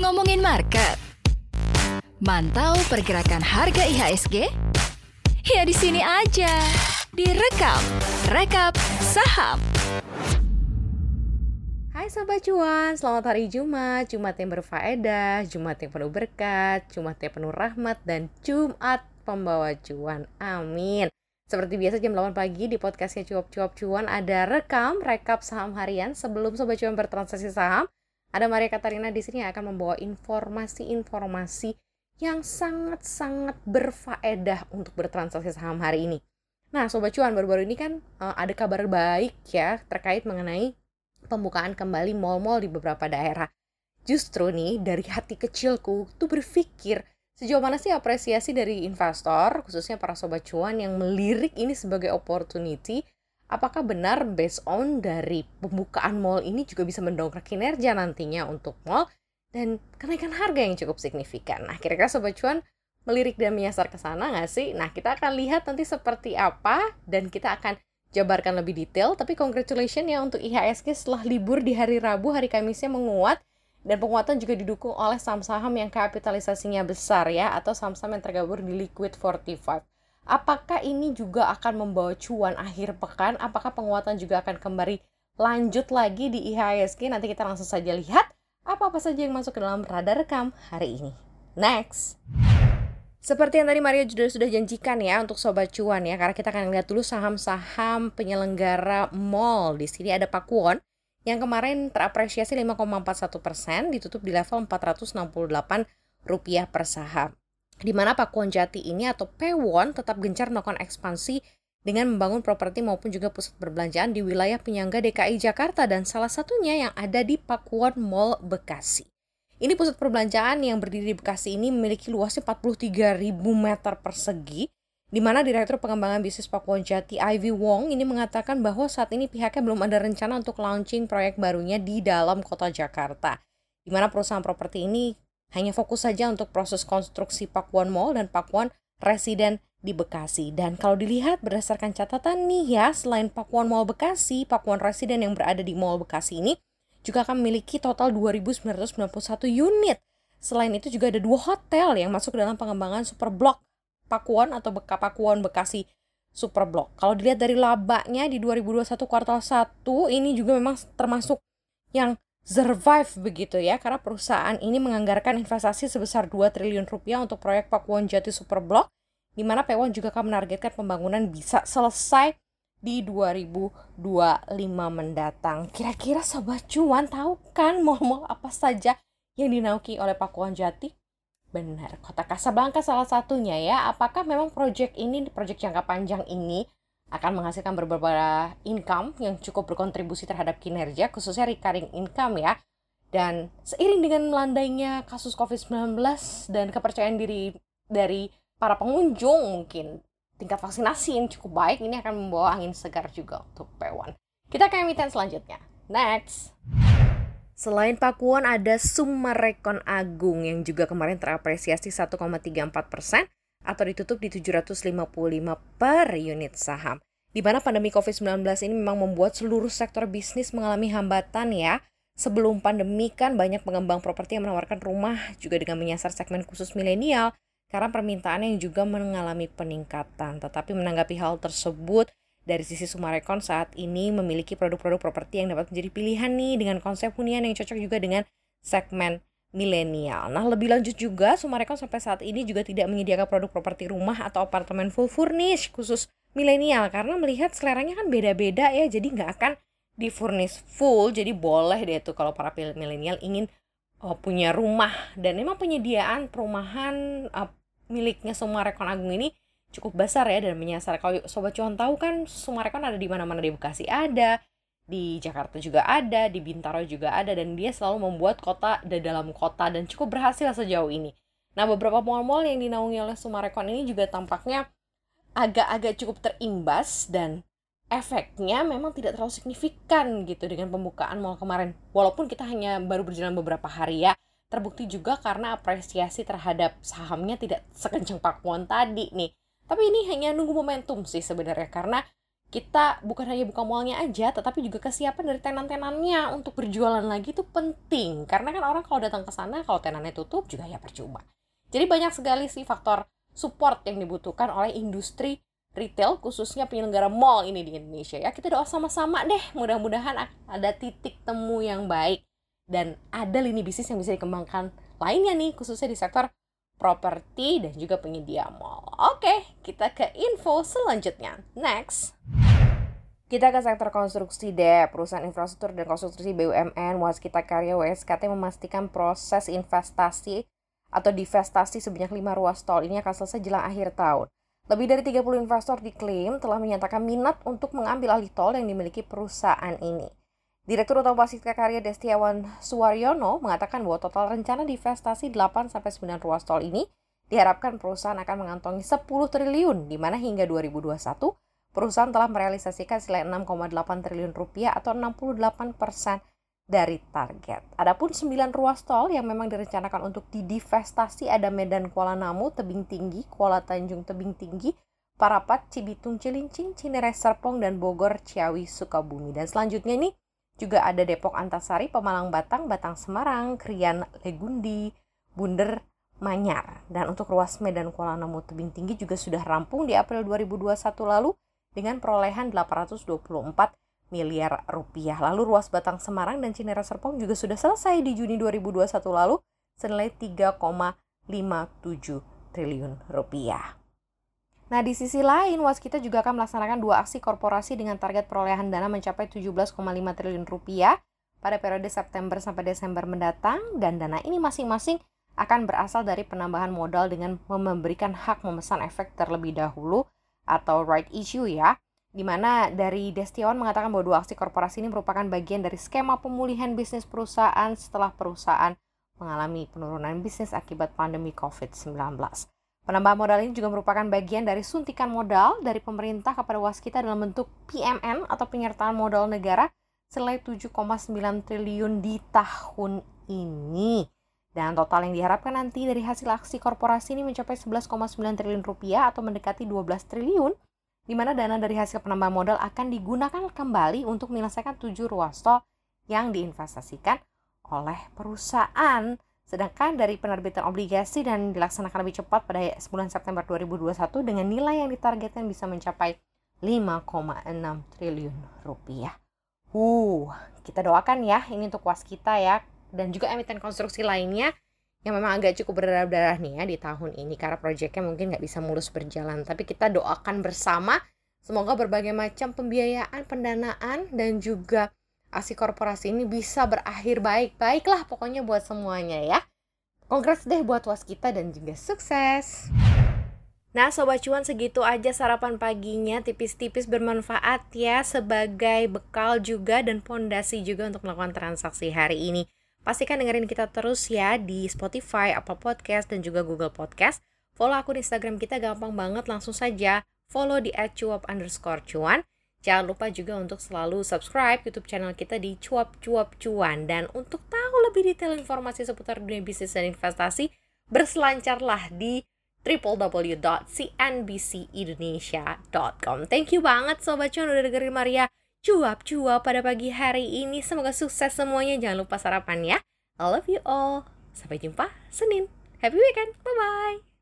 Ngomongin market. Mantau pergerakan harga IHSG? Ya di sini aja. Direkap, rekap saham. Hai Sobat Cuan, selamat hari Jumat, Jumat yang berfaedah, Jumat yang penuh berkat, Jumat yang penuh rahmat, dan Jumat pembawa cuan. Amin. Seperti biasa jam 8 pagi di podcastnya Cuap-Cuap Cuan ada rekam, rekap saham harian sebelum Sobat Cuan bertransaksi saham. Ada Maria Katarina di sini yang akan membawa informasi-informasi yang sangat-sangat berfaedah untuk bertransaksi saham hari ini. Nah, Sobat Cuan, baru-baru ini kan uh, ada kabar baik ya terkait mengenai pembukaan kembali mal-mal di beberapa daerah. Justru nih dari hati kecilku tuh berpikir sejauh mana sih apresiasi dari investor khususnya para sobat cuan yang melirik ini sebagai opportunity apakah benar based on dari pembukaan mall ini juga bisa mendongkrak kinerja nantinya untuk mall dan kenaikan harga yang cukup signifikan. Nah, kira-kira sobat cuan melirik dan menyasar ke sana nggak sih? Nah, kita akan lihat nanti seperti apa dan kita akan jabarkan lebih detail. Tapi congratulations ya untuk IHSG setelah libur di hari Rabu, hari Kamisnya menguat dan penguatan juga didukung oleh saham-saham yang kapitalisasinya besar ya atau saham-saham yang tergabung di Liquid 45. Apakah ini juga akan membawa cuan akhir pekan? Apakah penguatan juga akan kembali lanjut lagi di IHSG? Nanti kita langsung saja lihat apa-apa saja yang masuk ke dalam radar rekam hari ini. Next. Seperti yang tadi Maria juga sudah janjikan ya untuk sobat cuan ya, karena kita akan lihat dulu saham-saham penyelenggara mall. Di sini ada Pakuwon yang kemarin terapresiasi 5,41 persen, ditutup di level 468 rupiah per saham. Di mana Pakuwon Jati ini atau Pewon tetap gencar melakukan ekspansi dengan membangun properti maupun juga pusat perbelanjaan di wilayah penyangga DKI Jakarta dan salah satunya yang ada di Pakuwon Mall Bekasi. Ini pusat perbelanjaan yang berdiri di Bekasi ini memiliki luasnya 43.000 meter persegi, di mana Direktur Pengembangan Bisnis Pakuan Jati Ivy Wong ini mengatakan bahwa saat ini pihaknya belum ada rencana untuk launching proyek barunya di dalam kota Jakarta, di mana perusahaan properti ini hanya fokus saja untuk proses konstruksi Pakuan Mall dan Pakuan Residen di Bekasi. Dan kalau dilihat berdasarkan catatan nih ya, selain Pakuan Mall Bekasi, Pakuan Residen yang berada di Mall Bekasi ini juga akan memiliki total 2.991 unit. Selain itu juga ada dua hotel yang masuk dalam pengembangan super block Pakuan atau Beka Pakuan Bekasi super block. Kalau dilihat dari labanya di 2021 kuartal 1 ini juga memang termasuk yang survive begitu ya karena perusahaan ini menganggarkan investasi sebesar 2 triliun rupiah untuk proyek Pakuan Jati Super Block di mana Pewon juga akan menargetkan pembangunan bisa selesai di 2025 mendatang. Kira-kira Sobat Cuan tahu kan mau-mau apa saja yang dinauki oleh Pakuan Jati? Benar, kota Kasablanka salah satunya ya. Apakah memang proyek ini, proyek jangka panjang ini akan menghasilkan beberapa income yang cukup berkontribusi terhadap kinerja, khususnya recurring income ya. Dan seiring dengan melandainya kasus COVID-19 dan kepercayaan diri dari para pengunjung mungkin tingkat vaksinasi yang cukup baik ini akan membawa angin segar juga untuk P1. Kita ke emiten selanjutnya. Next. Selain Pakuan ada Sumarekon Agung yang juga kemarin terapresiasi 1,34 persen atau ditutup di 755 per unit saham. Di mana pandemi COVID-19 ini memang membuat seluruh sektor bisnis mengalami hambatan ya. Sebelum pandemi kan banyak pengembang properti yang menawarkan rumah juga dengan menyasar segmen khusus milenial karena permintaan yang juga mengalami peningkatan. Tetapi menanggapi hal tersebut, dari sisi Sumarekon saat ini memiliki produk-produk properti yang dapat menjadi pilihan nih dengan konsep hunian yang cocok juga dengan segmen milenial. Nah, lebih lanjut juga Sumarekon sampai saat ini juga tidak menyediakan produk properti rumah atau apartemen full furnish khusus milenial karena melihat seleranya kan beda-beda ya, jadi nggak akan di furnish full. Jadi boleh deh tuh kalau para milenial ingin uh, punya rumah dan memang penyediaan perumahan uh, miliknya Sumarekon Agung ini cukup besar ya dan menyasar kalau sobat cuan tahu kan Sumarekon ada di mana-mana di Bekasi ada di Jakarta juga ada di Bintaro juga ada dan dia selalu membuat kota di dalam kota dan cukup berhasil sejauh ini nah beberapa mall-mall yang dinaungi oleh Sumarekon ini juga tampaknya agak-agak cukup terimbas dan efeknya memang tidak terlalu signifikan gitu dengan pembukaan mall kemarin. Walaupun kita hanya baru berjalan beberapa hari ya, terbukti juga karena apresiasi terhadap sahamnya tidak sekencang Pakuan tadi nih. Tapi ini hanya nunggu momentum sih sebenarnya karena kita bukan hanya buka mallnya aja, tetapi juga kesiapan dari tenan-tenannya untuk berjualan lagi itu penting. Karena kan orang kalau datang ke sana, kalau tenannya tutup juga ya percuma. Jadi banyak sekali sih faktor support yang dibutuhkan oleh industri retail khususnya penyelenggara mall ini di Indonesia ya. Kita doa sama-sama deh, mudah-mudahan ada titik temu yang baik dan ada lini bisnis yang bisa dikembangkan lainnya nih khususnya di sektor properti dan juga penyedia mall. Oke, kita ke info selanjutnya. Next. Kita ke sektor konstruksi deh. Perusahaan infrastruktur dan konstruksi BUMN Waskita Karya WSKT memastikan proses investasi atau divestasi sebanyak 5 ruas tol ini akan selesai jelang akhir tahun. Lebih dari 30 investor diklaim telah menyatakan minat untuk mengambil alih tol yang dimiliki perusahaan ini. Direktur Utama Waskita Karya Destiawan Suwaryono mengatakan bahwa total rencana divestasi 8-9 ruas tol ini diharapkan perusahaan akan mengantongi 10 triliun, di mana hingga 2021 perusahaan telah merealisasikan selain 6,8 triliun rupiah atau 68 persen dari target. Adapun 9 ruas tol yang memang direncanakan untuk didivestasi ada Medan Kuala Namu, Tebing Tinggi, Kuala Tanjung Tebing Tinggi, Parapat, Cibitung, Cilincing, Cinere Serpong, dan Bogor, Ciawi, Sukabumi. Dan selanjutnya ini juga ada Depok Antasari, Pemalang Batang, Batang Semarang, Krian Legundi, Bunder, Manyar. Dan untuk ruas Medan Kuala Namu Tebing Tinggi juga sudah rampung di April 2021 lalu dengan perolehan 824 miliar rupiah. Lalu ruas Batang Semarang dan Cinere Serpong juga sudah selesai di Juni 2021 lalu senilai 3,57 triliun rupiah. Nah, di sisi lain, Waskita juga akan melaksanakan dua aksi korporasi dengan target perolehan dana mencapai 17,5 triliun rupiah pada periode September sampai Desember mendatang dan dana ini masing-masing akan berasal dari penambahan modal dengan memberikan hak memesan efek terlebih dahulu atau right issue ya di mana dari Destiawan mengatakan bahwa dua aksi korporasi ini merupakan bagian dari skema pemulihan bisnis perusahaan setelah perusahaan mengalami penurunan bisnis akibat pandemi COVID-19. Penambahan modal ini juga merupakan bagian dari suntikan modal dari pemerintah kepada Waskita dalam bentuk PMN atau penyertaan modal negara senilai 7,9 triliun di tahun ini. Dan total yang diharapkan nanti dari hasil aksi korporasi ini mencapai 11,9 triliun rupiah atau mendekati 12 triliun di mana dana dari hasil penambahan modal akan digunakan kembali untuk menyelesaikan tujuh ruas tol yang diinvestasikan oleh perusahaan. Sedangkan dari penerbitan obligasi dan dilaksanakan lebih cepat pada bulan September 2021 dengan nilai yang ditargetkan bisa mencapai 5,6 triliun rupiah. Uh, kita doakan ya ini untuk was kita ya dan juga emiten konstruksi lainnya yang memang agak cukup berdarah-darah nih ya di tahun ini karena proyeknya mungkin nggak bisa mulus berjalan tapi kita doakan bersama semoga berbagai macam pembiayaan pendanaan dan juga aksi korporasi ini bisa berakhir baik baiklah pokoknya buat semuanya ya kongres deh buat was kita dan juga sukses Nah Sobat Cuan segitu aja sarapan paginya tipis-tipis bermanfaat ya sebagai bekal juga dan pondasi juga untuk melakukan transaksi hari ini. Pastikan dengerin kita terus ya di Spotify, Apple Podcast, dan juga Google Podcast. Follow akun Instagram kita gampang banget, langsung saja follow di @cuap underscore cuan. Jangan lupa juga untuk selalu subscribe YouTube channel kita di Cuap Cuap Cuan. Dan untuk tahu lebih detail informasi seputar dunia bisnis dan investasi, berselancarlah di www.cnbcindonesia.com. Thank you banget Sobat Cuan udah dengerin Maria cuap-cuap pada pagi hari ini. Semoga sukses semuanya. Jangan lupa sarapan ya. I love you all. Sampai jumpa Senin. Happy weekend. Bye-bye.